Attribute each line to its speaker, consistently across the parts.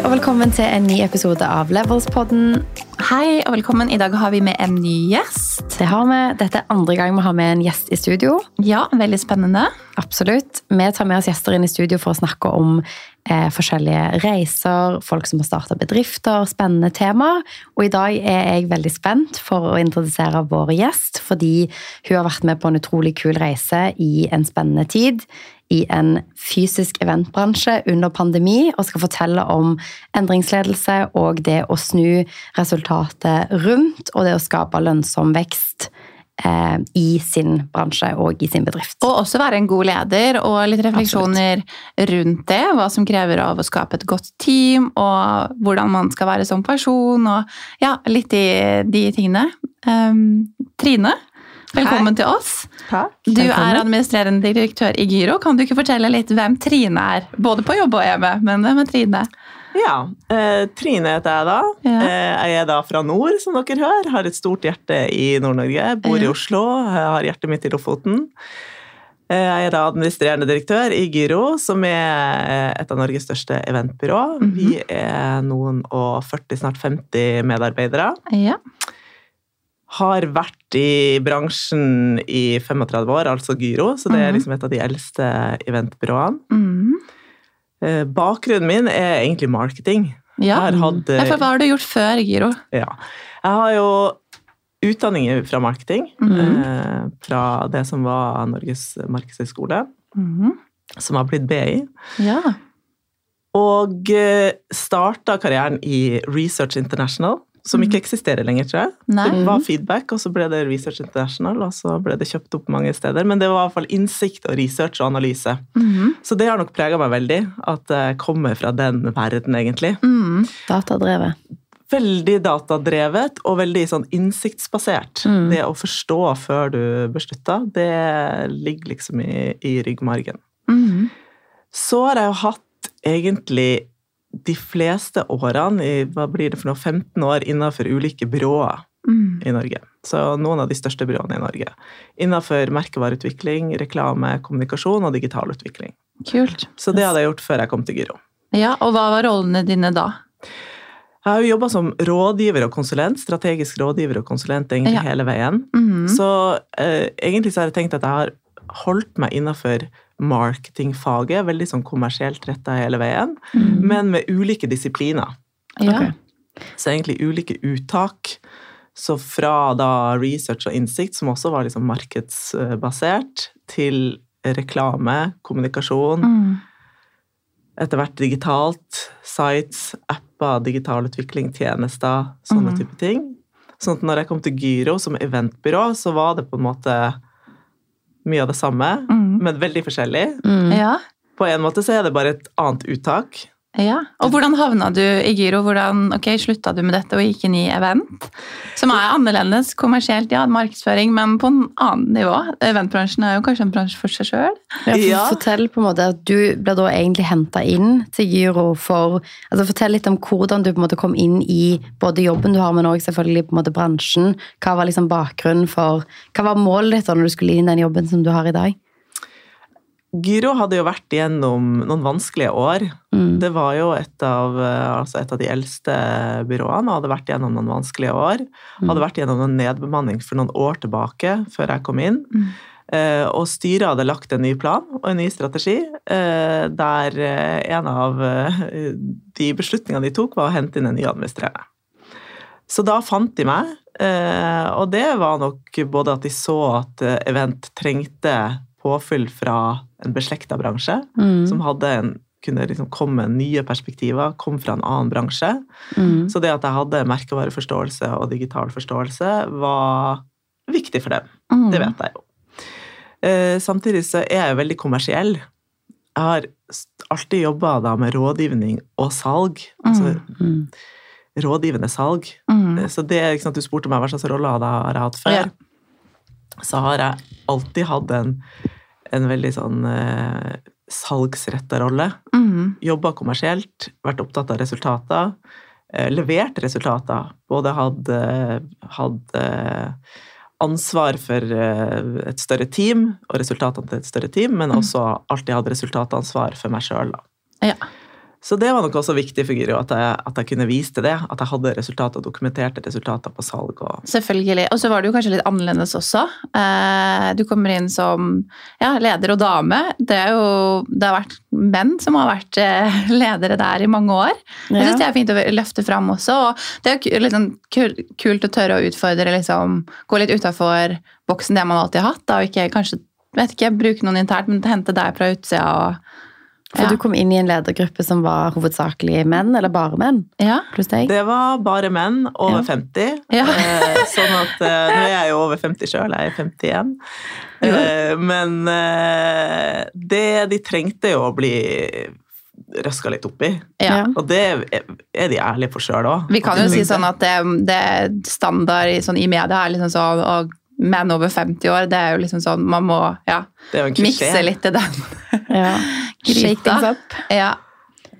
Speaker 1: Hei og velkommen til en ny episode av Levelspodden.
Speaker 2: Hei og velkommen. I dag har vi med en ny gjest.
Speaker 1: Det har vi. Dette er andre gang vi har med en gjest i studio.
Speaker 2: Ja, veldig spennende.
Speaker 1: Absolutt. Vi tar med oss gjester inn i studio for å snakke om forskjellige reiser, folk som har starta bedrifter, spennende temaer. Og i dag er jeg veldig spent for å introdusere vår gjest, fordi hun har vært med på en utrolig kul reise i en spennende tid i en fysisk eventbransje under pandemi og skal fortelle om endringsledelse og det å snu resultatet rundt og det å skape lønnsom vekst eh, i sin bransje og i sin bedrift.
Speaker 2: Og også være en god leder, og litt refleksjoner Absolutt. rundt det. Hva som krever av å skape et godt team, og hvordan man skal være som person, og ja, litt de, de tingene. Um, Trine, Velkommen Hei. til oss.
Speaker 3: Takk.
Speaker 2: Du er administrerende direktør i Gyro. Kan du ikke fortelle litt hvem Trine er? Både på jobb og hjemme, men hvem er Trine?
Speaker 3: Ja, eh, Trine heter jeg da. Ja. Eh, jeg er da fra nord, som dere hører. Har et stort hjerte i Nord-Norge. Bor ja. i Oslo. Har hjertet mitt i Lofoten. Eh, jeg er da administrerende direktør i Gyro, som er eh, et av Norges største eventbyrå. Mm -hmm. Vi er noen og 40, snart 50 medarbeidere.
Speaker 2: Ja
Speaker 3: har vært i bransjen i 35 år, altså Gyro, så det er mhm. liksom et av de eldste eventbyråene.
Speaker 2: Mm.
Speaker 3: Bakgrunnen min er egentlig marketing.
Speaker 2: Ja. for Hva har du gjort før Giro?
Speaker 3: Ja. Jeg har jo utdanninger fra marketing. Mm. Fra det som var Norges markedshøgskole,
Speaker 2: mm.
Speaker 3: som har blitt BI.
Speaker 2: Ja.
Speaker 3: Og eh, starta karrieren i Research International som ikke mm. eksisterer lenger, tror jeg.
Speaker 2: Nei.
Speaker 3: Det var feedback, og så ble det Research International, og så ble det kjøpt opp mange steder. Men det var i hvert fall innsikt og research og analyse.
Speaker 2: Mm.
Speaker 3: Så det har nok prega meg veldig, at jeg kommer fra den verden, egentlig.
Speaker 2: Mm.
Speaker 1: Datadrevet.
Speaker 3: Veldig datadrevet og veldig sånn innsiktsbasert. Mm. Det å forstå før du beslutter, det ligger liksom i, i ryggmargen.
Speaker 2: Mm.
Speaker 3: Så har jeg jo hatt egentlig de fleste årene, i hva blir det for noe, 15 år innenfor ulike byråer
Speaker 2: mm.
Speaker 3: i Norge. Så noen av de største byråene i Norge. Innenfor merkevareutvikling, reklame, kommunikasjon og digital utvikling.
Speaker 2: Kult.
Speaker 3: Så det hadde jeg gjort før jeg kom til Gyro.
Speaker 2: Ja, Og hva var rollene dine da?
Speaker 3: Jeg har jo jobba som rådgiver og konsulent, strategisk rådgiver og konsulent egentlig ja. hele veien.
Speaker 2: Mm.
Speaker 3: Så eh, egentlig så har jeg tenkt at jeg har holdt meg innenfor marketingfaget, veldig sånn kommersielt retta hele veien,
Speaker 2: mm.
Speaker 3: men med ulike disipliner.
Speaker 2: Ja. Okay.
Speaker 3: Så egentlig ulike uttak. Så fra da research og innsikt, som også var liksom markedsbasert, til reklame, kommunikasjon.
Speaker 2: Mm.
Speaker 3: Etter hvert digitalt. Sites, apper, digital utvikling, tjenester, sånne mm. type ting. Sånn at når jeg kom til Gyro som eventbyrå, så var det på en måte mye av det samme,
Speaker 2: mm.
Speaker 3: men veldig forskjellig.
Speaker 2: Mm. Ja.
Speaker 3: På en måte så er det bare et annet uttak.
Speaker 2: Ja, Og hvordan havna du i Gyro? Hvordan ok, slutta du med dette og gikk inn i event? Som er annerledes kommersielt, ja, markedsføring, men på en annen nivå. Eventbransjen er jo kanskje en bransje for seg sjøl.
Speaker 1: Ja, fortell på en måte at du ble da egentlig henta inn til Gyro for altså Fortell litt om hvordan du på en måte kom inn i både jobben du har, men òg selvfølgelig på en måte bransjen. Hva var liksom bakgrunnen for Hva var målet ditt da når du skulle inn i den jobben som du har i dag?
Speaker 3: Gyro hadde jo vært gjennom noen vanskelige år.
Speaker 1: Mm.
Speaker 3: Det var jo et av, altså et av, de eldste byråene hadde vært gjennom noen vanskelige år. Mm. Hadde vært gjennom en nedbemanning for noen år tilbake, før jeg kom inn.
Speaker 2: Mm.
Speaker 3: Eh, og styret hadde lagt en ny plan og en ny strategi, eh, der eh, en av eh, de beslutningene de tok, var å hente inn en ny administrerende. Så da fant de meg, eh, og det var nok både at de så at eh, Event trengte påfyll fra en beslekta bransje,
Speaker 1: mm.
Speaker 3: som hadde en, kunne liksom komme nye perspektiver, kom fra en annen bransje.
Speaker 1: Mm.
Speaker 3: Så det at jeg hadde merkevareforståelse og digital forståelse, var viktig for dem.
Speaker 2: Mm.
Speaker 3: Det vet jeg jo. Eh, samtidig så er jeg veldig kommersiell. Jeg har alltid jobba med rådgivning og salg. Altså
Speaker 1: mm.
Speaker 3: rådgivende salg.
Speaker 2: Mm.
Speaker 3: Eh, så det, liksom, at Du spurte meg hva slags roller jeg har hatt før.
Speaker 2: Ja
Speaker 3: så har jeg alltid hatt en, en veldig sånn eh, salgsretta rolle.
Speaker 2: Mm.
Speaker 3: Jobba kommersielt, vært opptatt av resultater. Eh, levert resultater. Både hadde, hadde ansvar for eh, et større team og resultatene til et større team, men også alltid hatt resultatansvar for meg sjøl.
Speaker 2: Ja.
Speaker 3: Så det var nok også viktig for Gyro, at jeg, at jeg kunne vise til det. At jeg hadde resultater, dokumenterte resultater på salg. Og
Speaker 2: Selvfølgelig. Og så var det jo kanskje litt annerledes også. Eh, du kommer inn som ja, leder og dame. Det, er jo, det har vært menn som har vært eh, ledere der i mange år. Jeg syns det er fint å løfte fram også. Og det er jo sånn kult å tørre å utfordre, liksom, gå litt utafor boksen det man alltid har hatt. Da, og ikke kanskje vet ikke, bruke noen internt, men hente deg fra utsida. og
Speaker 1: for ja. du kom inn i en ledergruppe som var hovedsakelig menn, eller bare menn?
Speaker 2: Ja.
Speaker 1: Pluss deg?
Speaker 3: Det var bare menn over ja. 50. Ja. Eh, sånn at eh, Nå er jeg jo over 50 sjøl, jeg er 51. Eh, men eh, det de trengte jo å bli røska litt oppi. Ja. Og det er de ærlige for sjøl òg.
Speaker 2: Vi kan jo si sånn at det, det standard i, sånn, i media er liksom sånn og menn over 50 år, det er jo liksom sånn Man må ja, mikse litt i den.
Speaker 1: ja. Up.
Speaker 2: Ja.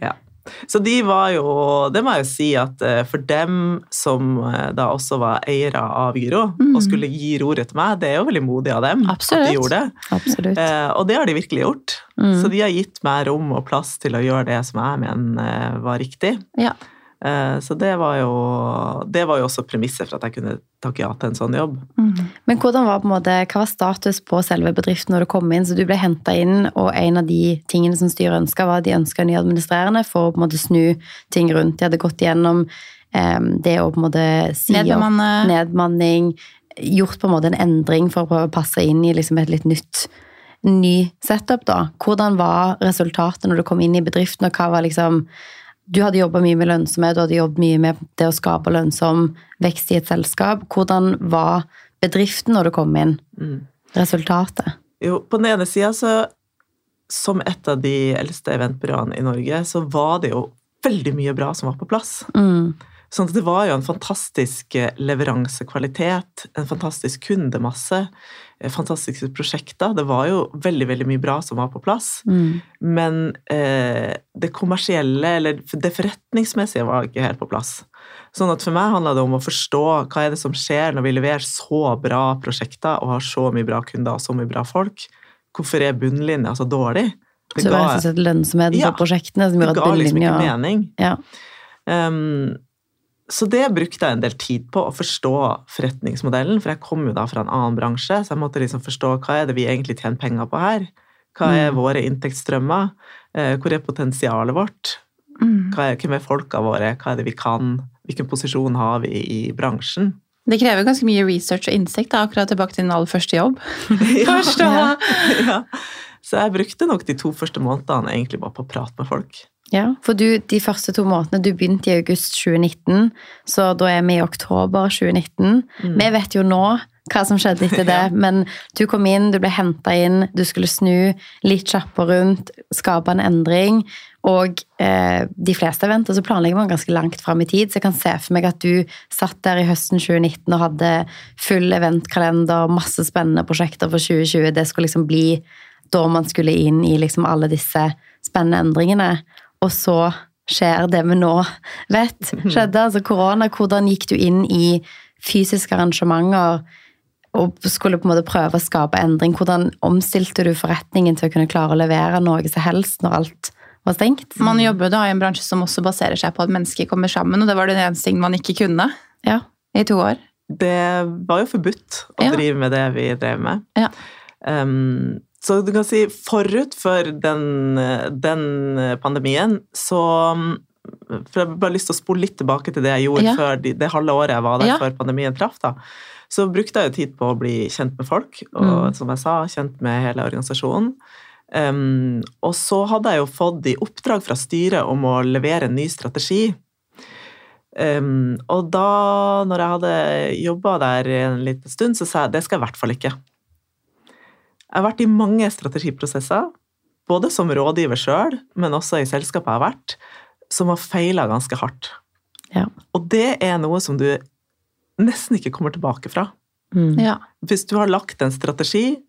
Speaker 3: ja. Så de var jo Det må jeg jo si at eh, for dem som eh, da også var eiere av Gyro, mm. og skulle gi roret til meg, det er jo veldig modig av dem
Speaker 2: Absolutt.
Speaker 3: at de gjorde det.
Speaker 1: Absolutt.
Speaker 3: Eh, og det har de virkelig gjort. Mm. Så de har gitt meg rom og plass til å gjøre det som jeg mener var riktig.
Speaker 2: Ja.
Speaker 3: Eh, så det var, jo, det var jo også premisset for at jeg kunne takke ja til en sånn jobb.
Speaker 1: Mm. Men hvordan var, på en måte, hva var status på selve bedriften når du kom inn? Så du ble henta inn, og en av de tingene som styret ønska, var at de ønska ny administrerende for å på en måte snu ting rundt. De hadde gått gjennom um, det å på en måte si opp nedmanning, gjort på en måte en endring for å prøve å passe inn i liksom et litt nytt ny setup. da. Hvordan var resultatet når du kom inn i bedriften, og hva var liksom du hadde jobba mye med lønnsomhet, du hadde jobbet mye med det å skape lønnsom vekst i et selskap. Hvordan var bedriften når du kom inn? Mm. Resultatet?
Speaker 3: Jo, på den ene sida så Som et av de eldste eventbyråene i Norge, så var det jo veldig mye bra som var på plass.
Speaker 1: Mm.
Speaker 3: Sånn at det var jo en fantastisk eh, leveransekvalitet, en fantastisk kundemasse, fantastiske prosjekter. Det var jo veldig veldig mye bra som var på plass.
Speaker 1: Mm.
Speaker 3: Men eh, det kommersielle, eller det forretningsmessige, var ikke helt på plass. Sånn at for meg handla det om å forstå hva er det som skjer når vi leverer så bra prosjekter og har så mye bra kunder og så mye bra folk. Hvorfor er bunnlinja så dårlig?
Speaker 1: Det så slett lønnsomheten ja, på prosjektene som gjør at bunnlinja
Speaker 3: Det ga liksom ikke mening.
Speaker 1: Ja.
Speaker 3: Um, så det brukte jeg en del tid på, å forstå forretningsmodellen. For jeg kom jo da fra en annen bransje, så jeg måtte liksom forstå hva er det vi egentlig tjener penger på her. Hva er mm. våre inntektsstrømmer? Eh, hvor er potensialet vårt?
Speaker 2: Mm.
Speaker 3: Er, hvem er folka våre? Hva er det vi kan? Hvilken posisjon har vi i bransjen?
Speaker 2: Det krever ganske mye research og innsikt, da, akkurat tilbake til din aller første jobb.
Speaker 3: ja, ja, ja. Så jeg brukte nok de to første månedene egentlig bare på å prate med folk.
Speaker 1: Ja, for du, de første to månedene Du begynte i august 2019, så da er vi i oktober 2019. Mm. Vi vet jo nå hva som skjedde etter det, ja. men du kom inn, du ble henta inn, du skulle snu litt kjappere rundt, skape en endring. Og eh, de fleste eventer så planlegger man ganske langt fram i tid, så jeg kan se for meg at du satt der i høsten 2019 og hadde full eventkalender, masse spennende prosjekter for 2020. Det skulle liksom bli da man skulle inn i liksom alle disse spennende endringene og så skjer det vi nå vet skjedde, altså korona. Hvordan gikk du inn i fysiske arrangementer og skulle på en måte prøve å skape endring? Hvordan omstilte du forretningen til å kunne klare å levere noe som helst når alt var stengt?
Speaker 2: Man jobber da i en bransje som også baserer seg på at mennesker kommer sammen, og det var den eneste ting man ikke kunne
Speaker 1: ja.
Speaker 2: i to år.
Speaker 3: Det var jo forbudt å ja. drive med det vi drev med.
Speaker 2: Ja.
Speaker 3: Um, så du kan si forut for den, den pandemien, så For jeg har bare lyst til å spole litt tilbake til det jeg gjorde ja. før det, det halve året jeg var der ja. før pandemien traff. da. Så brukte jeg jo tid på å bli kjent med folk, og mm. som jeg sa, kjent med hele organisasjonen. Um, og så hadde jeg jo fått i oppdrag fra styret om å levere en ny strategi. Um, og da, når jeg hadde jobba der en liten stund, så sa jeg det skal jeg i hvert fall ikke. Jeg har vært i mange strategiprosesser, både som rådgiver sjøl, men også i selskapet jeg har vært, som har feila ganske hardt.
Speaker 1: Ja.
Speaker 3: Og det er noe som du nesten ikke kommer tilbake fra.
Speaker 1: Mm.
Speaker 2: Ja.
Speaker 3: Hvis du har lagt en strategi,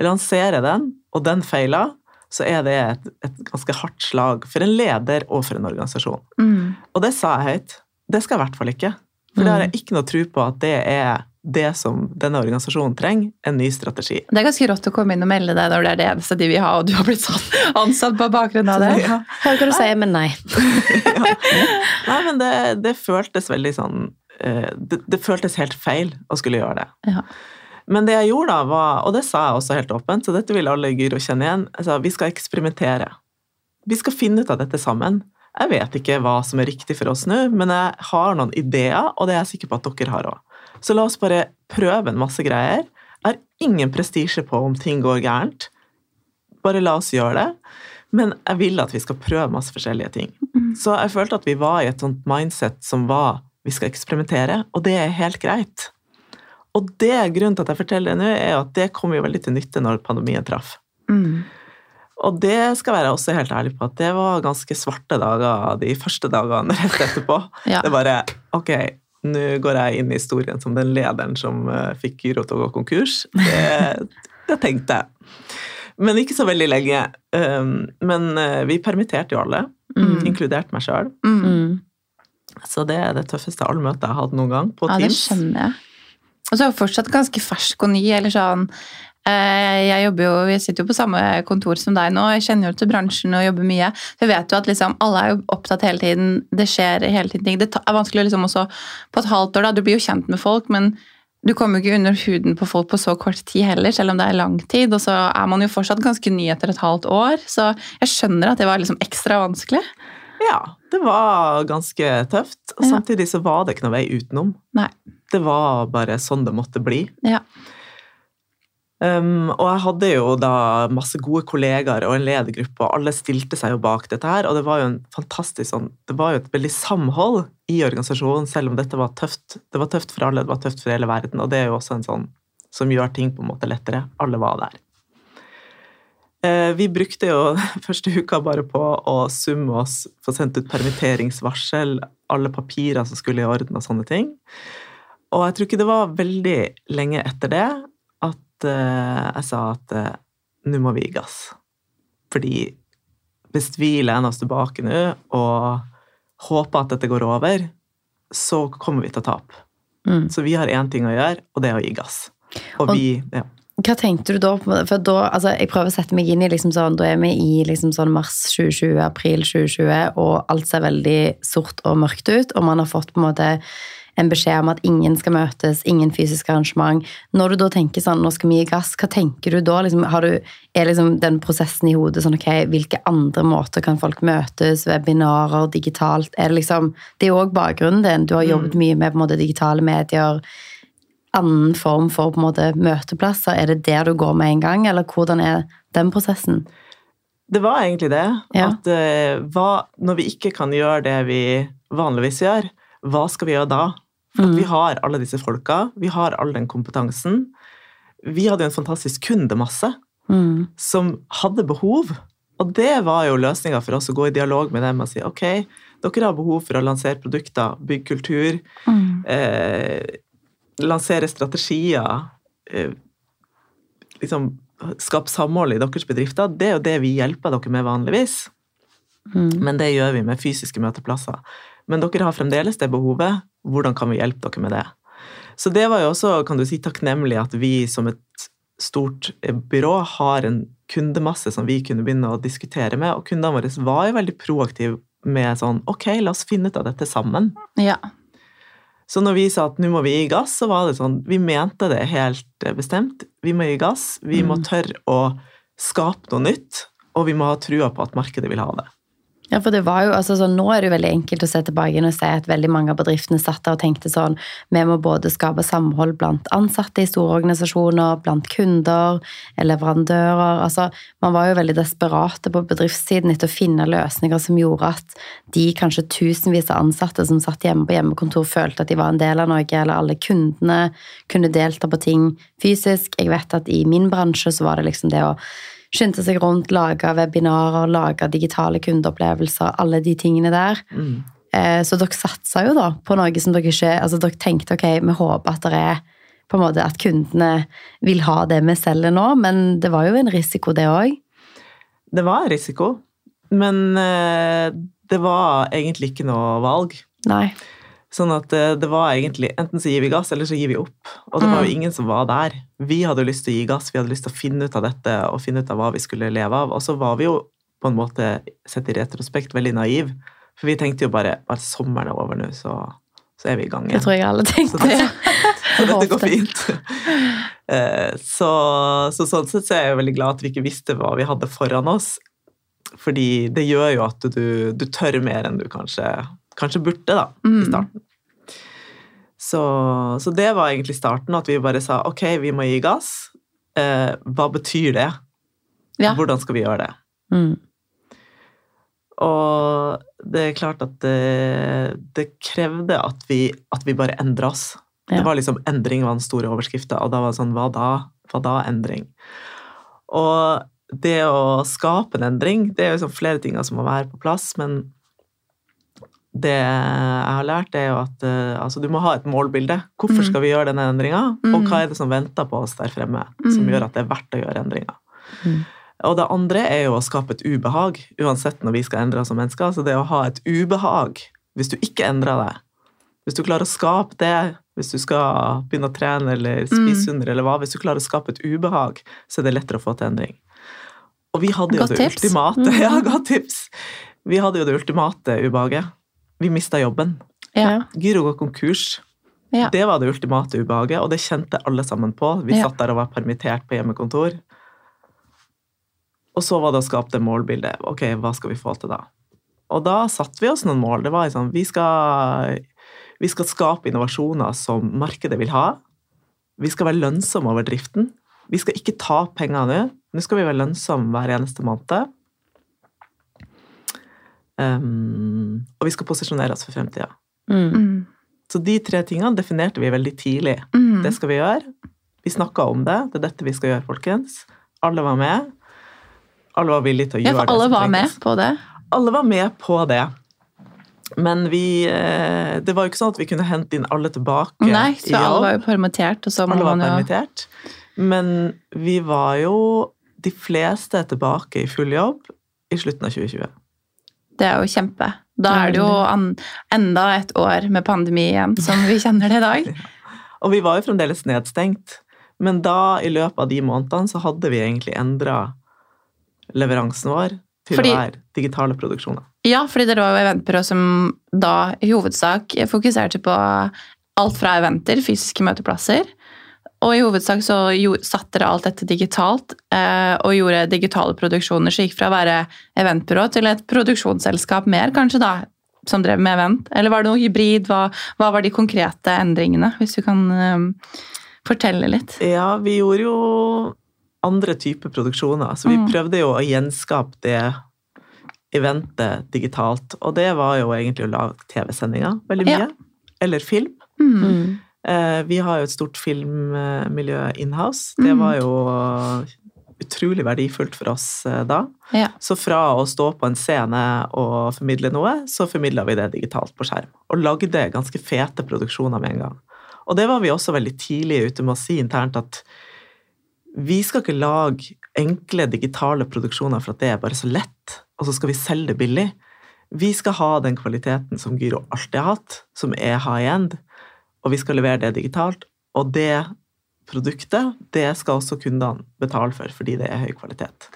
Speaker 3: lanserer den, og den feiler, så er det et, et, ganske hardt slag for en leder og for en organisasjon.
Speaker 2: Mm.
Speaker 3: Og det sa jeg høyt. Det skal jeg i hvert fall ikke. For det har jeg mm. ikke noe tro på at det er det som denne organisasjonen trenger, en ny strategi.
Speaker 2: Det er ganske rått å komme inn og melde deg når det er det eneste de vil ha, og du har blitt sånn ansatt på bakgrunn av det.
Speaker 1: Ja. kan hva du si men nei.
Speaker 3: ja. Nei, men det, det, føltes veldig sånn eh, det, det, føltes helt feil å skulle gjøre det.
Speaker 2: Ja.
Speaker 3: Men det jeg gjorde da, var, og det sa jeg også helt åpent, så dette vil alle Gyro kjenne igjen, altså, vi skal eksperimentere. Vi skal finne ut av dette sammen. Jeg vet ikke hva som er riktig for oss nå, men jeg har noen ideer, og det er jeg sikker på at dere har òg. Så la oss bare prøve en masse greier. Jeg har ingen prestisje på om ting går gærent. Bare la oss gjøre det. Men jeg vil at vi skal prøve masse forskjellige ting. Mm. Så jeg følte at vi var i et sånt mindset som var vi skal eksperimentere, og det er helt greit. Og det grunnen til at jeg forteller det nå, er at det kom jo veldig til nytte når pandemien traff.
Speaker 2: Mm.
Speaker 3: Og det skal være også helt ærlig på at det var ganske svarte dager de første dagene rett etterpå.
Speaker 2: ja.
Speaker 3: Det bare Ok, nå går jeg inn i historien som den lederen som uh, fikk Gyro til å gå konkurs. Det, det, tenkte jeg. Men ikke så veldig lenge. Um, men uh, vi permitterte jo alle, mm. inkludert meg sjøl.
Speaker 2: Mm.
Speaker 3: Så det er det tøffeste allmøtet jeg har hatt noen gang, på
Speaker 2: ja,
Speaker 3: Teams.
Speaker 2: Det skjønner jeg. Og så er jeg fortsatt ganske fersk og ny. eller sånn Eh, jeg jobber jo, vi sitter jo på samme kontor som deg nå, jeg kjenner jo til bransjen og jobber mye. Jeg vet jo at liksom, alle er jo opptatt hele tiden, det skjer hele tiden ting. Det er vanskelig liksom også på et halvt år, da, du blir jo kjent med folk, men du kommer jo ikke under huden på folk på så kort tid heller, selv om det er lang tid. Og så er man jo fortsatt ganske ny etter et halvt år, så jeg skjønner at det var liksom ekstra vanskelig.
Speaker 3: Ja, det var ganske tøft. Samtidig så var det ikke noe vei utenom.
Speaker 2: Nei.
Speaker 3: Det var bare sånn det måtte bli.
Speaker 2: Ja.
Speaker 3: Um, og jeg hadde jo da masse gode kollegaer og en ledergruppe, og alle stilte seg jo bak dette her. Og det var jo en fantastisk sånn Det var jo et veldig samhold i organisasjonen, selv om dette var tøft. Det var tøft for alle, det var tøft for hele verden, og det er jo også en sånn som gjør ting på en måte lettere. Alle var der. Uh, vi brukte jo første uka bare på å summe oss, få sendt ut permitteringsvarsel, alle papirer som skulle i orden og sånne ting. Og jeg tror ikke det var veldig lenge etter det jeg sa at uh, nå må vi gi gass. Fordi hvis vi lener oss tilbake nå og håper at dette går over, så kommer vi til å tape.
Speaker 1: Mm.
Speaker 3: Så vi har én ting å gjøre, og det er å gi gass. Og, og vi ja.
Speaker 1: Hva tenkte du da? For da, altså, Jeg prøver å sette meg inn i liksom sånn, Da er vi i liksom sånn mars 2020, april 2020, og alt ser veldig sort og mørkt ut. Og man har fått på en måte en beskjed om at ingen skal møtes, ingen fysisk arrangement. Når du da tenker sånn, nå skal vi gi gass, hva tenker du da? Liksom, du, er liksom den prosessen i hodet sånn, ok, hvilke andre måter kan folk møtes, webinarer, digitalt? Er det liksom, det er jo òg bakgrunnen din. Du har jobbet mm. mye med på en måte, digitale medier. Annen form for på en måte, møteplasser. Er det der du går med en gang, eller hvordan er den prosessen?
Speaker 3: Det var egentlig det.
Speaker 1: Ja.
Speaker 3: At uh, hva, når vi ikke kan gjøre det vi vanligvis gjør, hva skal vi gjøre da? For mm. vi har alle disse folka, vi har all den kompetansen. Vi hadde jo en fantastisk kundemasse
Speaker 1: mm.
Speaker 3: som hadde behov. Og det var jo løsninga for oss å gå i dialog med dem og si ok, dere har behov for å lansere produkter, bygge kultur,
Speaker 1: mm.
Speaker 3: eh, lansere strategier, eh, liksom skape samhold i deres bedrifter. Det er jo det vi hjelper dere med vanligvis.
Speaker 1: Mm.
Speaker 3: Men det gjør vi med fysiske møteplasser. Men dere har fremdeles det behovet. Hvordan kan vi hjelpe dere med det? Så det var jo også kan du si, takknemlig at vi som et stort byrå har en kundemasse som vi kunne begynne å diskutere med, og kundene våre var jo veldig proaktive med sånn Ok, la oss finne ut av dette sammen.
Speaker 2: Ja.
Speaker 3: Så når vi sa at nå må vi gi gass, så var det sånn Vi mente det helt bestemt. Vi må gi gass. Vi må
Speaker 1: Mm.
Speaker 3: tørre å skape noe nytt, og vi må ha trua på at markedet vil ha det.
Speaker 1: Ja, for det var jo, altså sånn, Nå er det jo veldig enkelt å se tilbake og si at veldig mange av bedriftene satt der og tenkte sånn Vi må både skape samhold blant ansatte i store organisasjoner, blant kunder, leverandører altså Man var jo veldig desperate på bedriftssiden etter å finne løsninger som gjorde at de kanskje tusenvis av ansatte som satt hjemme på hjemmekontor, følte at de var en del av noe, eller alle kundene kunne delta på ting fysisk. Jeg vet at i min bransje så var det liksom det å skynde seg rundt, laga webinarer, laga digitale kundeopplevelser, alle de tingene der.
Speaker 3: Mm.
Speaker 1: Eh, så dere satsa jo da på noe som dere ikke Altså dere tenkte ok, vi håper at det er på en måte at kundene vil ha det vi selger nå, men det var jo en risiko, det òg.
Speaker 3: Det var en risiko, men eh, det var egentlig ikke noe valg.
Speaker 1: Nei.
Speaker 3: Sånn at det, det var egentlig enten så gir vi gass, eller så gir vi opp. Og det var jo ingen som var der. Vi hadde lyst til å gi gass, vi hadde lyst til å finne ut av dette og finne ut av hva vi skulle leve av. Og så var vi jo på en måte, sett i retrospekt, veldig naiv. For vi tenkte jo bare at sommeren er over nå, så, så, er vi i gang
Speaker 1: igjen. Det tror jeg alle tenkte. Så, det,
Speaker 3: så dette går fint. Eh, så, så sånn sett så er jeg veldig glad at vi ikke visste hva vi hadde foran oss. Fordi det gjør jo at du, du tør mer enn du kanskje kanskje burde, da, mm. i starten. Så, så, det var egentlig starten, at vi bare sa ok, vi må gi gass. Eh, hva betyr det? Ja. Hvordan skal vi gjøre det? Mm. Og det er klart at det, det krevde at vi, at vi bare endra oss. Ja. Det var liksom endring var den store overskrifta, og da var det sånn hva da? Hva da endring? Og det å skape en endring, det er jo liksom flere ting som må være på plass, men det jeg har lært, er jo at uh, altså, du må ha et målbilde. Hvorfor mm. skal vi gjøre denne endringa, mm. og hva er det som venter på oss der fremme, mm. som gjør at det er verdt å gjøre endringer. Mm. Og det andre er jo å skape et ubehag, uansett når vi skal endre oss som mennesker. Så det å ha et ubehag, hvis du ikke endrer deg, hvis du klarer å skape det, hvis du skal begynne å trene eller spise mm. sunnere eller hva, hvis du klarer å skape et ubehag, så er det lettere å få til endring. Og vi hadde jo godt det tips. ultimate mm. Ja, godt tips. Vi hadde jo det ultimate ubehaget vi mista jobben. Ja. Gyro går konkurs. Ja. Det var det ultimate ubehaget, og det kjente alle sammen på. Vi ja. satt der og var permittert på hjemmekontor. Og så var det å skape det målbildet. Ok, hva skal vi få til da? Og da satte vi oss noen mål. Det var sånn vi skal, vi skal skape innovasjoner som markedet vil ha. Vi skal være lønnsomme over driften. Vi skal ikke ta penger nå. Nå skal vi være lønnsomme hver eneste måned. Um, og vi skal posisjonere oss for fremtida. Mm. mm. Så de tre tingene definerte vi veldig tidlig. Mm. Det skal vi gjøre. Vi snakka om det. Det er dette vi skal gjøre, folkens. Alle var med. Alle var villige til å gjøre
Speaker 2: det. Ja, for alle var med på det?
Speaker 3: Alle var med på det. Men vi eh, Det var jo ikke sånn at vi kunne hente inn alle tilbake.
Speaker 2: Nei, så alle var jo permittert. Og så
Speaker 3: alle var permittert. Men vi var jo de fleste tilbake i full jobb i slutten av 2020.
Speaker 2: Det er jo kjempe. Da er det jo enda et år med pandemi igjen, som vi kjenner det i dag.
Speaker 3: Og vi var jo fremdeles nedstengt. Men da, i løpet av de månedene, så hadde vi egentlig endra leveransen vår til fordi, å være digitale produksjoner.
Speaker 2: Ja, fordi dere var jo eventbyrå som da i hovedsak fokuserte på alt fra eventer, fysiske møteplasser, og i hovedsak så satte dere alt dette digitalt eh, og gjorde digitale produksjoner. Så gikk fra å være eventbyrå til et produksjonsselskap mer, kanskje, da, som drev med event? Eller var det noe hybrid? Hva, hva var de konkrete endringene, hvis du kan eh, fortelle litt?
Speaker 3: Ja, vi gjorde jo andre typer produksjoner. Så vi mm. prøvde jo å gjenskape det eventet digitalt. Og det var jo egentlig å lage TV-sendinger veldig mye. Ja. Eller film. Mm. Eh, vi har jo et stort filmmiljø inhouse. Det var jo utrolig verdifullt for oss eh, da. Ja. Så fra å stå på en scene og formidle noe, så formidla vi det digitalt på skjerm. Og lagde ganske fete produksjoner med en gang. Og det var vi også veldig tidlig ute med å si internt at vi skal ikke lage enkle digitale produksjoner for at det er bare så lett, og så skal vi selge det billig. Vi skal ha den kvaliteten som Gyro alltid har hatt, som er high end og vi skal levere det digitalt. Og det produktet, det skal også kundene betale for, fordi det er høy kvalitet.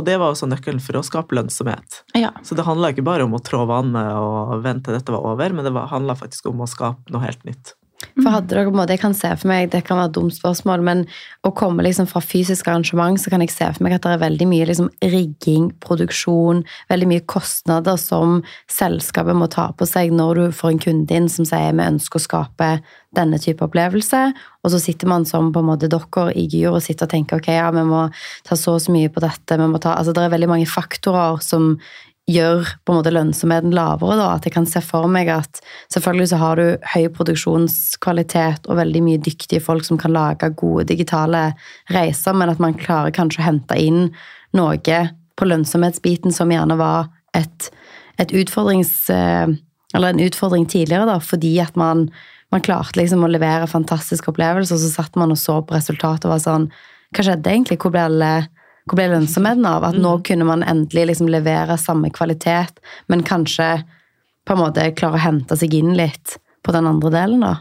Speaker 3: Og det var også nøkkelen for å skape lønnsomhet. Ja. Så det handla ikke bare om å trå vannet og vente til dette var over, men det handla faktisk om å skape noe helt nytt.
Speaker 1: For hadde dere på en måte, Jeg kan se for meg, det kan være et dumt spørsmål, men å komme liksom fra fysisk arrangement, så kan jeg se for meg at det er veldig mye liksom rigging, produksjon, veldig mye kostnader som selskapet må ta på seg når du får en kunde inn som sier vi ønsker å skape denne type opplevelse, og så sitter man som på en måte dere i Gyr og sitter og tenker ok, ja, vi må ta så og så mye på dette, vi må ta, altså Det er veldig mange faktorer som gjør på en måte lønnsomheten lavere. da, At jeg kan se for meg at selvfølgelig så har du høy produksjonskvalitet og veldig mye dyktige folk som kan lage gode digitale reiser, men at man klarer kanskje å hente inn noe på lønnsomhetsbiten som gjerne var et, et utfordrings... Eh, eller en utfordring tidligere, da, fordi at man, man klarte liksom å levere fantastiske opplevelser, og så satt man og så på resultatet og var sånn Hva skjedde egentlig? Hvor ble alle hvor ble lønnsomheten av? At nå mm. kunne man endelig liksom levere samme kvalitet, men kanskje på en måte klare å hente seg inn litt på den andre delen, da?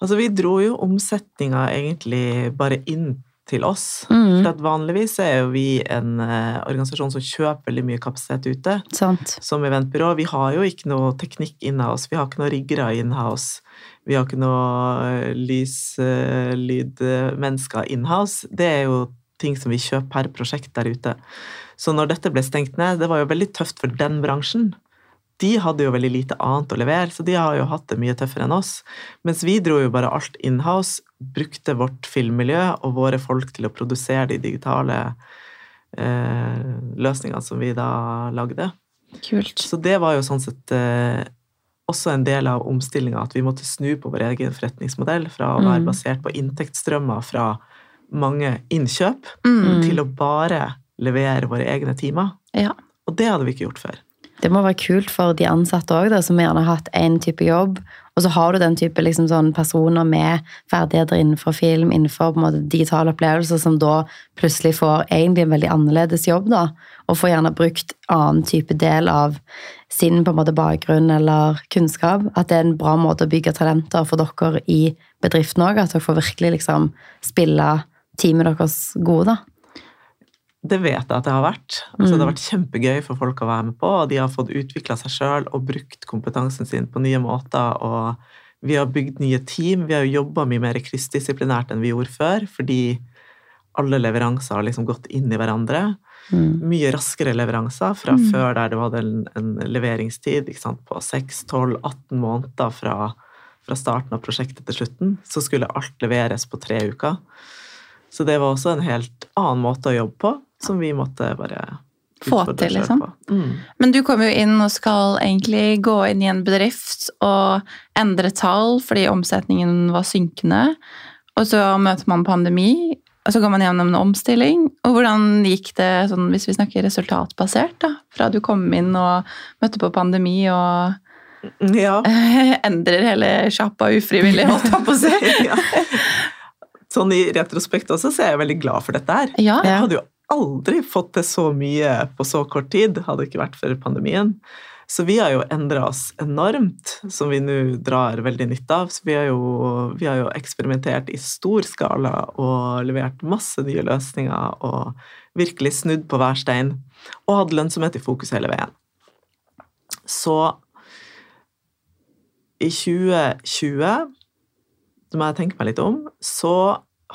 Speaker 3: Altså, vi dro jo omsetninga egentlig bare inn til oss.
Speaker 1: Mm.
Speaker 3: For at vanligvis er jo vi en uh, organisasjon som kjøper veldig mye kapasitet ute.
Speaker 1: Sant.
Speaker 3: Som eventbyrå. Vi har jo ikke noe teknikk inhouse, vi har ikke noe riggere inhouse. Vi har ikke noe eh, lys, eh, lyd, mennesker inhouse. Det er jo ting som vi kjøper per prosjekt der ute. Så når dette ble stengt ned, det var jo veldig tøft for den bransjen. De hadde jo veldig lite annet å levere, så de har jo hatt det mye tøffere enn oss. Mens vi dro jo bare alt inhouse, brukte vårt filmmiljø og våre folk til å produsere de digitale eh, løsningene som vi da lagde.
Speaker 2: Kult.
Speaker 3: Så det var jo sånn sett eh, også en del av omstillinga, at vi måtte snu på vår egen forretningsmodell fra å være
Speaker 1: Mm.
Speaker 3: basert på inntektsstrømmer fra mange innkjøp,
Speaker 2: Mm.
Speaker 3: til å bare levere våre egne timer.
Speaker 2: Ja.
Speaker 3: Og det hadde vi ikke gjort før.
Speaker 1: Det må være kult for de ansatte òg, som gjerne har hatt én type jobb. Og så har du den type liksom, sånn personer med ferdigheter innenfor film, innenfor måte, digitale opplevelser, som da plutselig får egentlig en veldig annerledes jobb, da. Og får gjerne brukt annen type del av sin på en måte, bakgrunn eller kunnskap. At det er en bra måte å bygge talenter for dere i bedriften òg. At dere får virkelig liksom spille teamet deres gode, da.
Speaker 3: Det vet jeg at det har vært. Altså, Det har vært kjempegøy for folk å være med på, og de har fått utvikla seg sjøl og brukt kompetansen sin på nye måter. og Vi har bygd nye team. Vi har jo jobba mye mer kryssdisiplinært enn vi gjorde før, fordi alle leveranser har liksom gått inn i hverandre.
Speaker 1: Mm.
Speaker 3: Mye raskere leveranser fra
Speaker 2: Mm.
Speaker 3: før der det var en, en leveringstid sant, på 6-12-18 måneder fra, fra starten av prosjektet til slutten. Så skulle alt leveres på tre uker. Så det var også en helt annen måte å jobbe på, som vi måtte bare
Speaker 2: Få til, liksom.
Speaker 3: Mm.
Speaker 2: Men du kom jo inn og skal egentlig gå inn i en bedrift og endre tall fordi omsetningen var synkende. Og så møter man pandemi, og så går man gjennom en omstilling. Og hvordan gikk det, sånn, hvis vi snakker resultatbasert, da? Fra du kom inn og møtte på pandemi og
Speaker 3: Ja.
Speaker 2: endrer hele sjappa ufrivillig, holdt jeg på å si.
Speaker 3: Sånn i retrospekt også, så er jeg veldig glad for dette her.
Speaker 2: Ja.
Speaker 3: Jeg hadde jo aldri fått til så mye på så kort tid, hadde det ikke vært for pandemien. Så vi har jo endra oss enormt, som vi nå drar veldig nytte av. Så vi har, jo, vi har jo eksperimentert i stor skala og levert masse nye løsninger og virkelig snudd på hver stein. Og hatt lønnsomhet i fokus hele veien. Så i 2020, som jeg tenke meg litt om, så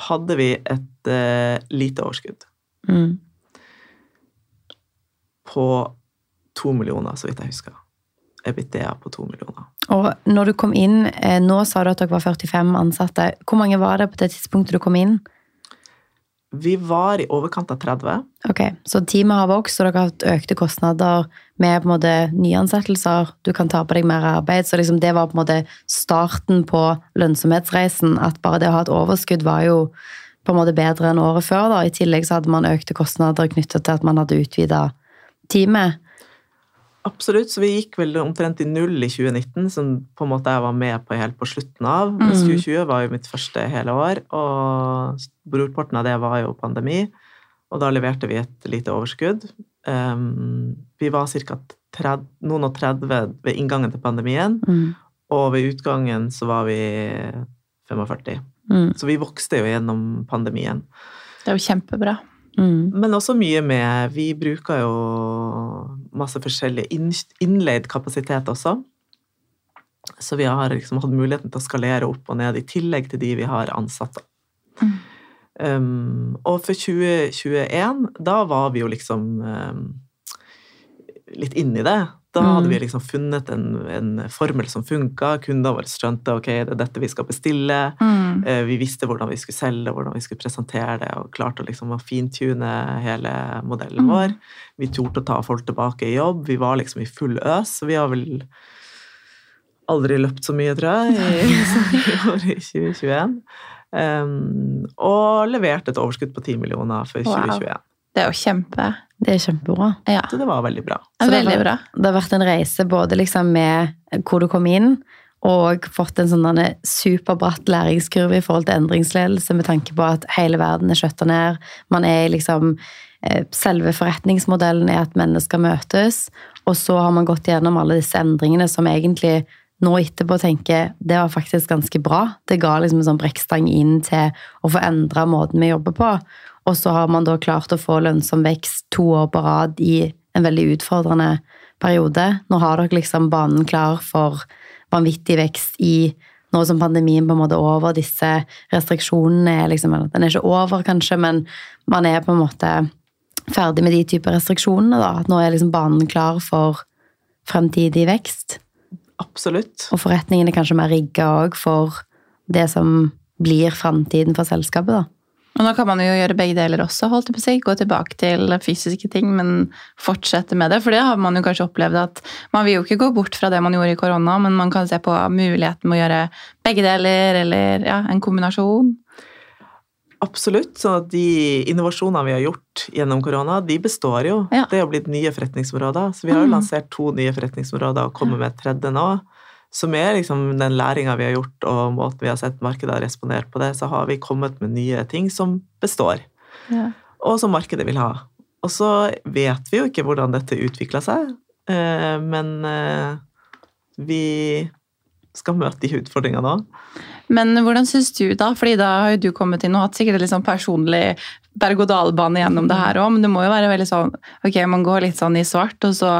Speaker 3: hadde vi et eh, lite overskudd
Speaker 1: Mm.
Speaker 3: på to millioner, så vidt jeg husker. EBITDA på to millioner.
Speaker 1: Og når du kom inn, eh, nå sa du at dere var 45 ansatte. Hvor mange var det på det tidspunktet du kom inn?
Speaker 3: Vi var i overkant av 30.
Speaker 1: Ok, Så teamet har vokst, og dere har hatt økte kostnader med på en måte nyansettelser. Du kan ta på deg mer arbeid. Så liksom det var på en måte starten på lønnsomhetsreisen. At bare det å ha et overskudd var jo på en måte bedre enn året før. da. I tillegg så hadde man økte kostnader knyttet til at man hadde utvida teamet.
Speaker 3: Absolutt, så vi gikk vel omtrent i null i 2019, som på en måte jeg var med på helt på slutten av.
Speaker 1: Mm.
Speaker 3: 2020 var jo mitt første hele år, og brorparten av det var jo pandemi. Og da leverte vi et lite overskudd. Um, vi var ca. noen og 30 ved inngangen til pandemien,
Speaker 1: Mm.
Speaker 3: og ved utgangen så var vi 45.
Speaker 1: Mm.
Speaker 3: Så vi vokste jo gjennom pandemien.
Speaker 2: Det er jo kjempebra.
Speaker 1: Mm.
Speaker 3: Men også mye med Vi bruker jo masse forskjellig inn- innleid kapasitet også. Så vi har liksom hatt muligheten til å skalere opp og ned, i tillegg til de vi har ansatt.
Speaker 2: Mm.
Speaker 3: Um, og for 2021, da var vi jo liksom um, litt inni det. Da
Speaker 1: Mm.
Speaker 3: hadde vi liksom funnet en, en formel som funka. Kundene våre skjønte ok, det er dette vi skal bestille.
Speaker 2: Mm.
Speaker 3: Eh, Vi visste hvordan vi skulle selge, hvordan vi skulle presentere det, og klarte å liksom fintune hele modellen
Speaker 2: Mm.
Speaker 3: vår. Vi torde å ta folk tilbake i jobb. Vi var liksom i full øs. Vi har vel aldri løpt så mye, tror jeg, i, i 2021. Um, og levert et overskudd på 10 millioner for
Speaker 2: Wow.
Speaker 3: 2021.
Speaker 2: Det er jo kjempe.
Speaker 1: Det er kjempebra.
Speaker 2: Ja,
Speaker 3: Så det var veldig bra.
Speaker 1: Så det
Speaker 2: veldig bra.
Speaker 1: Det har vært en reise både liksom med hvor du kom inn, og fått en sånn superbratt læringskurve i forhold til endringsledelse, med tanke på at hele verden er skjøtta ned. Man er liksom eh, Selve forretningsmodellen er at mennesker møtes, Og så har man gått gjennom alle disse endringene som egentlig nå etterpå tenker det var faktisk ganske bra. Det ga liksom en sånn brekkstang inn til å få endra måten vi jobber på. Og så har man da klart å få lønnsom vekst to år på rad i en veldig utfordrende periode. Nå har dere liksom banen klar for vanvittig vekst i nå som pandemien på en måte er over, disse restriksjonene er liksom Den er ikke over, kanskje, men man er på en måte ferdig med de typer restriksjonene. da, At nå er liksom banen klar for fremtidig vekst.
Speaker 3: Absolutt.
Speaker 1: Og forretningen er kanskje mer rigga òg for det som blir framtiden for selskapet. da.
Speaker 2: Og nå kan man jo gjøre begge deler også, holdt jeg på å si. Gå tilbake til fysiske ting, men fortsette med det. For det har man jo kanskje opplevd at man vil jo ikke gå bort fra det man gjorde i korona, men man kan se på muligheten med å gjøre begge deler, eller ja, en kombinasjon.
Speaker 3: Absolutt. Så de innovasjonene vi har gjort gjennom korona, de består jo. Ja. Det har blitt nye forretningsområder. Så vi har jo mm. lansert to nye forretningsområder og kommer med et tredje nå som er liksom den læringa vi har gjort, og måten vi har sett markedet har respondert på det, så har vi kommet med nye ting som består, ja. og som markedet vil ha. Og så vet vi jo ikke hvordan dette utvikla seg, eh, men eh, vi skal møte de utfordringene òg.
Speaker 2: Men hvordan syns du, da? Fordi da har jo du kommet inn og hatt sikkert litt sånn personlig berg-og-dal-bane gjennom det her òg, men det må jo være veldig sånn Ok, man går litt sånn i svart, og så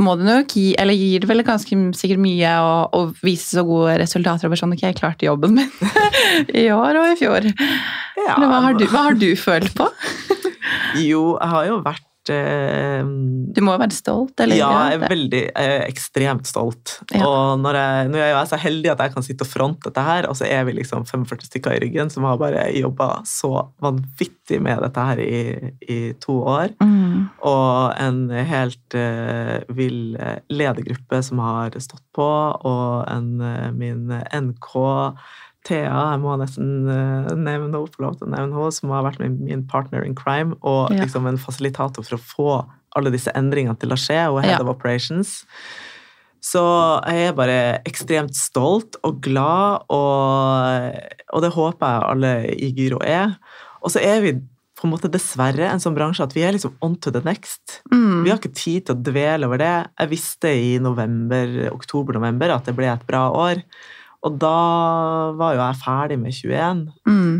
Speaker 2: må det nok gi, eller gir det vel ganske sikkert mye å, å vise så gode resultater. over sånn, ok, jeg klarte jobben min i år og i fjor. Ja, hva, har du, hva har du følt på?
Speaker 3: jo, jeg har jo vært eh,
Speaker 2: Du må jo være stolt? Eller?
Speaker 3: Ja, jeg er veldig jeg er ekstremt stolt. Ja. Og når jeg, nå er så heldig at jeg kan sitte og fronte dette her, og så er vi liksom 45 stykker i ryggen som har bare jobba så vanvittig med dette her i, i to år. Mm. Og en helt eh, vill ledergruppe som har stått på, og en, uh, min NK Thea, jeg må nesten uh, nevne få lov til å nevne henne, som har vært min, min partner in crime, og ja. liksom en fasilitator for å få alle disse endringene til å skje, og head ja. of operations. Så jeg er bare ekstremt stolt og glad, og, og det håper jeg alle i Gyro er. Og så er vi på en måte dessverre en sånn bransje at vi er liksom on to the next. Mm. Vi har ikke tid til å dvele over det. Jeg visste i november, oktober-november at det ble et bra år. Og da var jo jeg ferdig med 21. Mm.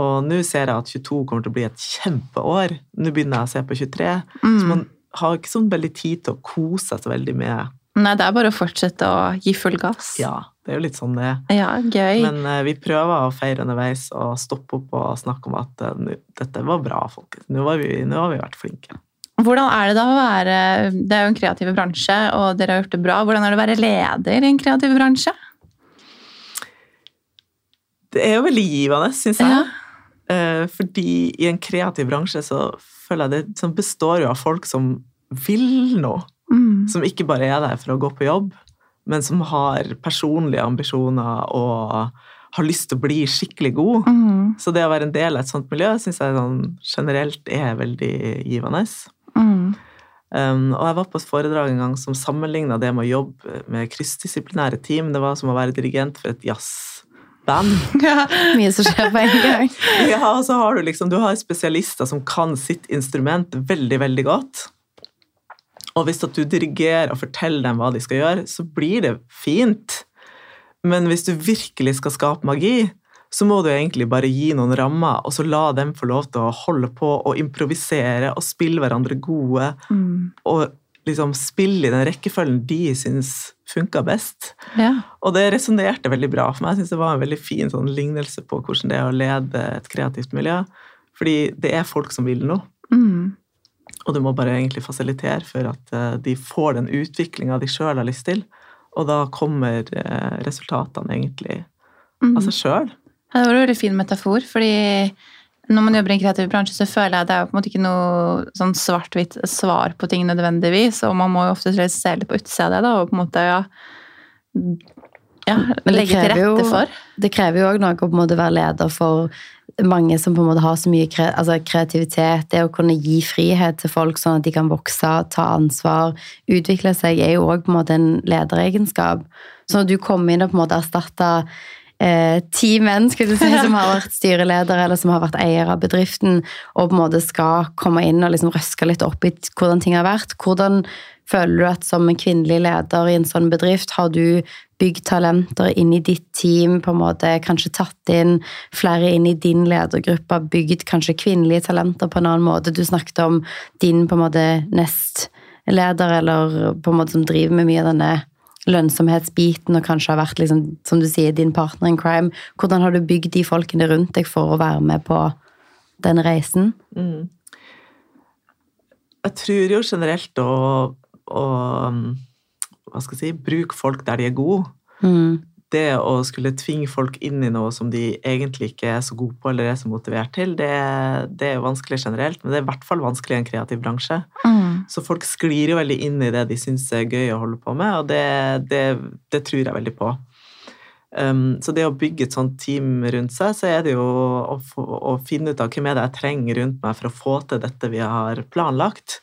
Speaker 3: Og nå ser jeg at 22 kommer til å bli et kjempeår. Nå begynner jeg å se på 23. Mm. Så man har ikke sånn veldig tid til å kose seg så veldig med
Speaker 2: Nei, det er bare å fortsette å gi full gass.
Speaker 3: Ja, det er jo litt sånn det
Speaker 2: Ja, gøy.
Speaker 3: Men uh, vi prøver å feire underveis og stoppe opp og snakke om at uh, dette var bra, folkens. Nå, nå har vi vært flinke.
Speaker 2: Hvordan er det da å være Det er jo en kreativ bransje, og dere har gjort det bra. Hvordan er det å være leder i en kreativ bransje?
Speaker 3: Det er jo veldig givende, syns jeg. Ja. Eh, fordi i en kreativ bransje så føler jeg det som består jo av folk som vil noe. Mm. Som ikke bare er der for å gå på jobb, men som har personlige ambisjoner og har lyst til å bli skikkelig god. Mm. Så det å være en del av et sånt miljø syns jeg sånn, generelt er veldig givende. Mm. Um, og jeg var på et foredrag en gang som sammenligna det med å jobbe med kryssdisiplinære team. Det var som å være dirigent for et jazz band.
Speaker 1: Ja, mye som skjer på en gang.
Speaker 3: ja, og så har du liksom, du har spesialister som kan sitt instrument veldig, veldig godt. Og hvis du dirigerer og forteller dem hva de skal gjøre, så blir det fint. Men hvis du virkelig skal skape magi, så må du egentlig bare gi noen rammer, og så la dem få lov til å holde på og improvisere og spille hverandre gode. Mm. Og liksom spille i den rekkefølgen de syns funka best. Ja. Og det resonnerte veldig bra for meg. Jeg syns det var en veldig fin sånn lignelse på hvordan det er å lede et kreativt miljø. Fordi det er folk som vil noe. Mm. Og du må bare egentlig fasilitere for at eh, de får den utviklinga de sjøl har lyst til. Og da kommer eh, resultatene egentlig mm. av seg sjøl.
Speaker 2: det var en veldig fin metafor, fordi når man jobber i en kreativ bransje, så føler jeg at det er på en måte ikke noe sånn svart-hvitt svar på ting nødvendigvis, og man må jo ofte se litt på utsida av det, da, og på en måte ja, ja legge til rette jo, for.
Speaker 1: Det krever jo òg noe å på en måte være leder for mange som på en måte har så mye kre, altså kreativitet. Det å kunne gi frihet til folk sånn at de kan vokse, ta ansvar, utvikle seg, er jo òg en lederegenskap. Så når du kommer inn og på en måte erstatter eh, ti menn si, som har vært styreledere eller som har vært eier av bedriften, og på en måte skal komme inn og liksom røske litt opp i hvordan ting har vært. Hvordan føler du at som en kvinnelig leder i en sånn bedrift, har du bygd talenter inn i ditt team, på en måte kanskje tatt inn flere inn i din ledergruppe, bygd kanskje kvinnelige talenter på en annen måte? Du snakket om din på en måte nestleder, eller på en måte som driver med mye av denne lønnsomhetsbiten og kanskje har vært, liksom, som du sier, din partner in crime. Hvordan har du bygd de folkene rundt deg for å være med på den reisen? Mm.
Speaker 3: Jeg tror jo generelt å, å hva skal jeg si, bruke folk der de er gode. Mm det å skulle tvinge folk inn i noe som de egentlig ikke er så gode på eller er så motivert til, det, det er vanskelig generelt, men det er i hvert fall vanskelig i en kreativ bransje. Mm. Så folk sklir jo veldig inn i det de syns er gøy å holde på med, og det, det, det tror jeg veldig på. Um, så det å bygge et sånt team rundt seg, så er det jo å, å, finne ut av hvem er det jeg trenger rundt meg for å få til dette vi har planlagt.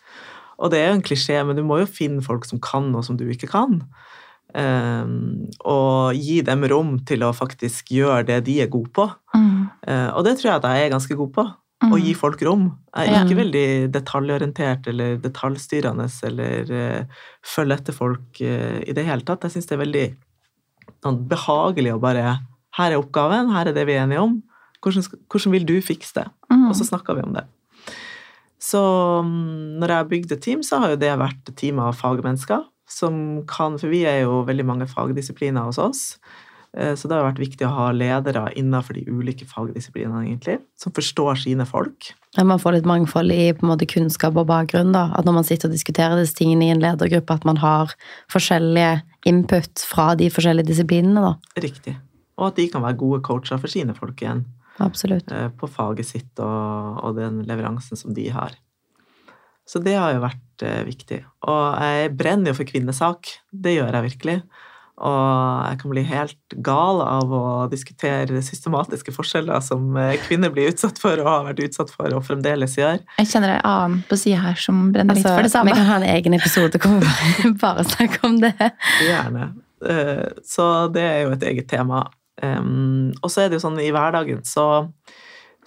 Speaker 3: Og det er jo en klisjé, men du må jo finne folk som kan noe som du ikke kan. Um, og gi dem rom til å faktisk gjøre det de er gode på. Mm. Uh, og det tror jeg at jeg er ganske god på. Mm. Å gi folk rom. Jeg er ikke mm. veldig detaljorientert eller detaljstyrende eller uh, følge etter folk uh, i det hele tatt. Jeg syns det er veldig sånn, behagelig å bare Her er oppgaven, her er det vi er enige om. Hvordan, hvordan vil du fikse det? Mm. Og så snakker vi om det. Så um, når jeg har bygd et team, så har jo det vært et team av fagmennesker som kan For vi er jo veldig mange fagdisipliner hos oss. Eh, så det har vært viktig å ha ledere innenfor de ulike fagdisiplinene, egentlig, som forstår sine folk.
Speaker 1: Ja, man får litt mangfold i på en måte, kunnskap og bakgrunn. da, At når man sitter og diskuterer disse tingene i en ledergruppe, at man har forskjellige input fra de forskjellige disiplinene. da.
Speaker 3: Riktig. Og at de kan være gode coacher for sine folk igjen.
Speaker 1: Absolutt.
Speaker 3: Eh, på faget sitt og, og den leveransen som de har. Så det har jo vært eh, viktig. Og jeg brenner jo for kvinnesak. Det gjør jeg virkelig. Og jeg kan bli helt gal av å diskutere systematiske forskjeller som eh, kvinner blir utsatt for og har vært utsatt for og fremdeles gjør.
Speaker 2: Jeg kjenner en annen på sida her som brenner altså, litt for det samme.
Speaker 1: Vi kan ha en egen episode hvor vi bare snakker om det.
Speaker 3: Gjerne. Eh, så det er jo et eget tema. Og så er det jo sånn i hverdagen så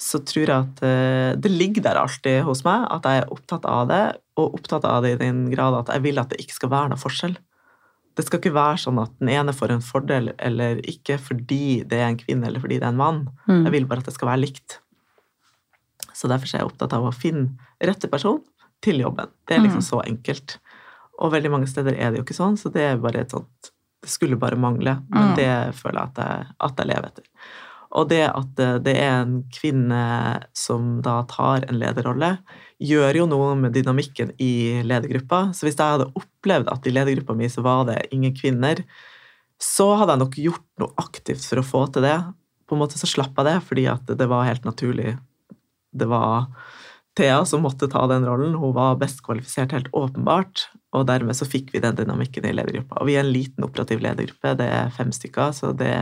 Speaker 3: så tror jeg at eh, det ligger der alltid hos meg at jeg er opptatt av det, og opptatt av det i den grad at jeg vil at det ikke skal være noe forskjell. Det skal ikke være sånn at den ene får en fordel eller ikke fordi det er en kvinne eller fordi det er en mann. Mm. Jeg vil bare at det skal være likt. Så derfor er jeg opptatt av å finne rette person til jobben. Det er liksom mm. så enkelt. Og veldig mange steder er det jo ikke sånn, så det er bare et sånt Det skulle bare mangle, men mm. det føler jeg at jeg, at jeg lever etter. Og det at eh, det er en kvinne som da tar en lederrolle, gjør jo noe med dynamikken i ledergruppa. Så hvis jeg hadde opplevd at i ledergruppa mi så var det ingen kvinner, så hadde jeg nok gjort noe aktivt for å få til det. På en måte så slapp jeg det, fordi at det var helt naturlig. Det var Thea som måtte ta den rollen. Hun var best kvalifisert, helt åpenbart. Og dermed så fikk vi den dynamikken i ledergruppa. Og vi er en liten operativ ledergruppe, det er fem stykker, så det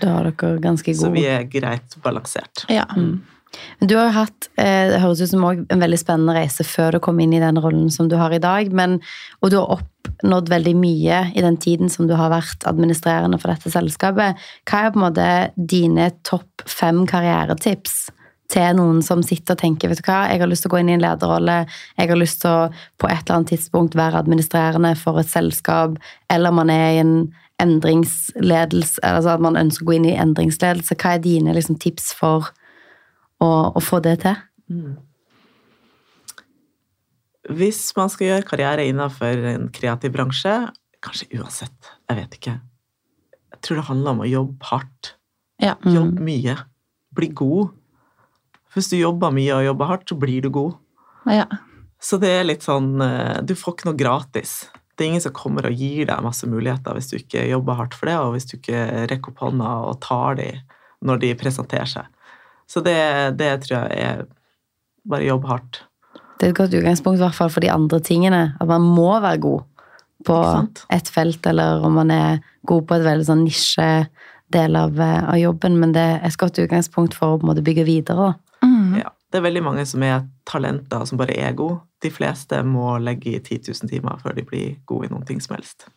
Speaker 1: Da er dere ganske gode.
Speaker 3: Så vi er greit balansert.
Speaker 1: Ja. Mm. Du har jo hatt eh, det høres ut som en veldig spennende reise før du kom inn i den rollen som du har i dag. Men, og du har oppnådd veldig mye i den tiden som du har vært administrerende for dette selskapet. Hva er på en måte dine topp fem karrieretips til noen som sitter og tenker vet du hva, jeg har lyst til å gå inn i en lederrolle, jeg har lyst til å på et eller annet tidspunkt være administrerende for et selskap, eller man er i en endringsledelse, altså at man ønsker å gå inn i endringsledelse. Hva er dine liksom, tips for å, å, få det til? Mm.
Speaker 3: Hvis man skal gjøre karriere innenfor en kreativ bransje, kanskje uansett, jeg vet ikke Jeg tror det handler om å jobbe hardt. Ja. Mm. Jobbe mye. Bli god hvis du jobber mye og jobber hardt, så blir du god.
Speaker 2: Ja.
Speaker 3: Så det er litt sånn eh, Du får ikke noe gratis. Det er ingen som kommer og gir deg masse muligheter hvis du ikke jobber hardt for det, og hvis du ikke rekker opp hånda og tar dem når de presenterer seg. Så det, det tror jeg er bare jobb hardt.
Speaker 1: Det er et godt utgangspunkt i hvert fall for de andre tingene. At man må være god på et felt, eller om man er god på et veldig sånn nisjedel av, eh, av jobben. Men det er et godt utgangspunkt for å bygge videre.
Speaker 3: Det er veldig mange som er talenter som bare er gode. De fleste må legge i 10 000 timer før de blir gode i noen ting som helst.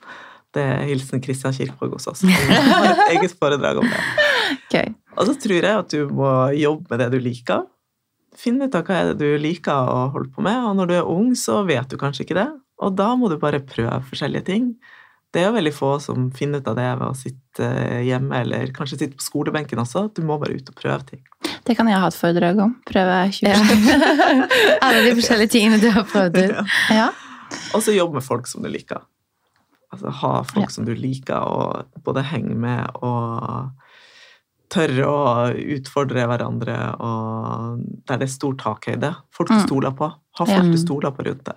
Speaker 3: Det er hilsen Kristian Kirkvaag hos oss. Vi har et eget foredrag om det.
Speaker 2: Okay.
Speaker 3: Og så tror jeg at du må jobbe med det du liker. Finn ut av hva er det du liker å holde på med, og når du er ung, så vet du kanskje ikke det. Og da må du bare prøve forskjellige ting. Det er jo veldig få som finner ut av det ved å sitte hjemme, eller kanskje sitte på skolebenken også. Du må bare ut og prøve ting.
Speaker 2: Det kan jeg ha et foredrag om. Prøve 20
Speaker 1: Ja. Alle de forskjellige tingene du har prøvd ut.
Speaker 2: Ja.
Speaker 3: Og så jobb med folk som du liker. Altså ha folk
Speaker 2: Ja.
Speaker 3: som du liker, og både henge med og tørre å utfordre hverandre, og der det er stor takhøyde. Folk du
Speaker 2: Mm.
Speaker 3: stoler på. Ha
Speaker 2: Ja.
Speaker 3: folk du stoler på rundt deg.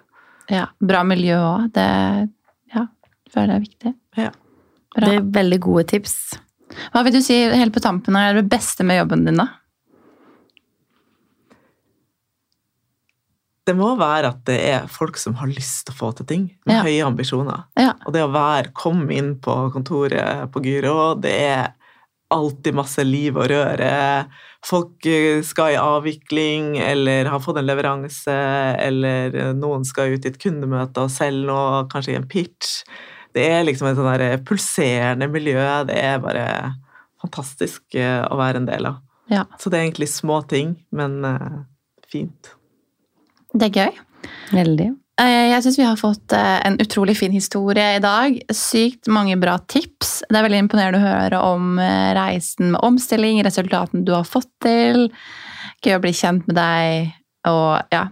Speaker 2: ja. Bra miljø òg. Det ja, føler jeg er viktig.
Speaker 3: Ja.
Speaker 2: Bra.
Speaker 1: Det er veldig gode tips.
Speaker 2: Hva vil du si helt på tampen er det beste med jobben din, da?
Speaker 3: Det må være at det er folk som har lyst til å få til ting, med
Speaker 2: Ja.
Speaker 3: høye ambisjoner.
Speaker 2: Ja.
Speaker 3: Og det å være, komme inn på kontoret på Gyro, det er alltid masse liv og røre. Folk eh, skal i avvikling, eller har fått en leveranse, eller eh, noen skal ut i et kundemøte og selge noe, kanskje i en pitch. Det er liksom et sånn der pulserende miljø. Det er bare fantastisk eh, å være en del av.
Speaker 2: Ja.
Speaker 3: Så det er egentlig små ting, men eh, fint.
Speaker 2: Det er gøy.
Speaker 1: Veldig.
Speaker 2: Eh, Jeg syns vi har fått eh, en utrolig fin historie i dag. Sykt mange bra tips. Det er veldig imponerende å høre om eh, reisen med omstilling, resultatene du har fått til. Gøy å bli kjent med deg og ja,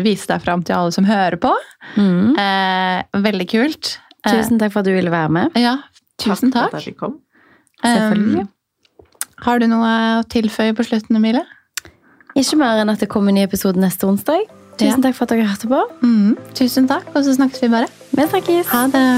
Speaker 2: vise deg fram til alle som hører på.
Speaker 1: Mm.
Speaker 2: Eh, veldig kult.
Speaker 1: Tusen takk for at du ville være med.
Speaker 2: Ja, tusen
Speaker 3: for
Speaker 2: takk.
Speaker 3: at jeg kom.
Speaker 1: Selvfølgelig.
Speaker 2: Um, har du noe å tilføye på slutten, Emilie?
Speaker 1: Ikke mer enn at det kommer en ny episode neste onsdag. Tusen takk for at dere hørte på.
Speaker 2: Mm, tusen takk, og så snakkes vi bare.
Speaker 1: Vi snakkes.
Speaker 2: Ha det.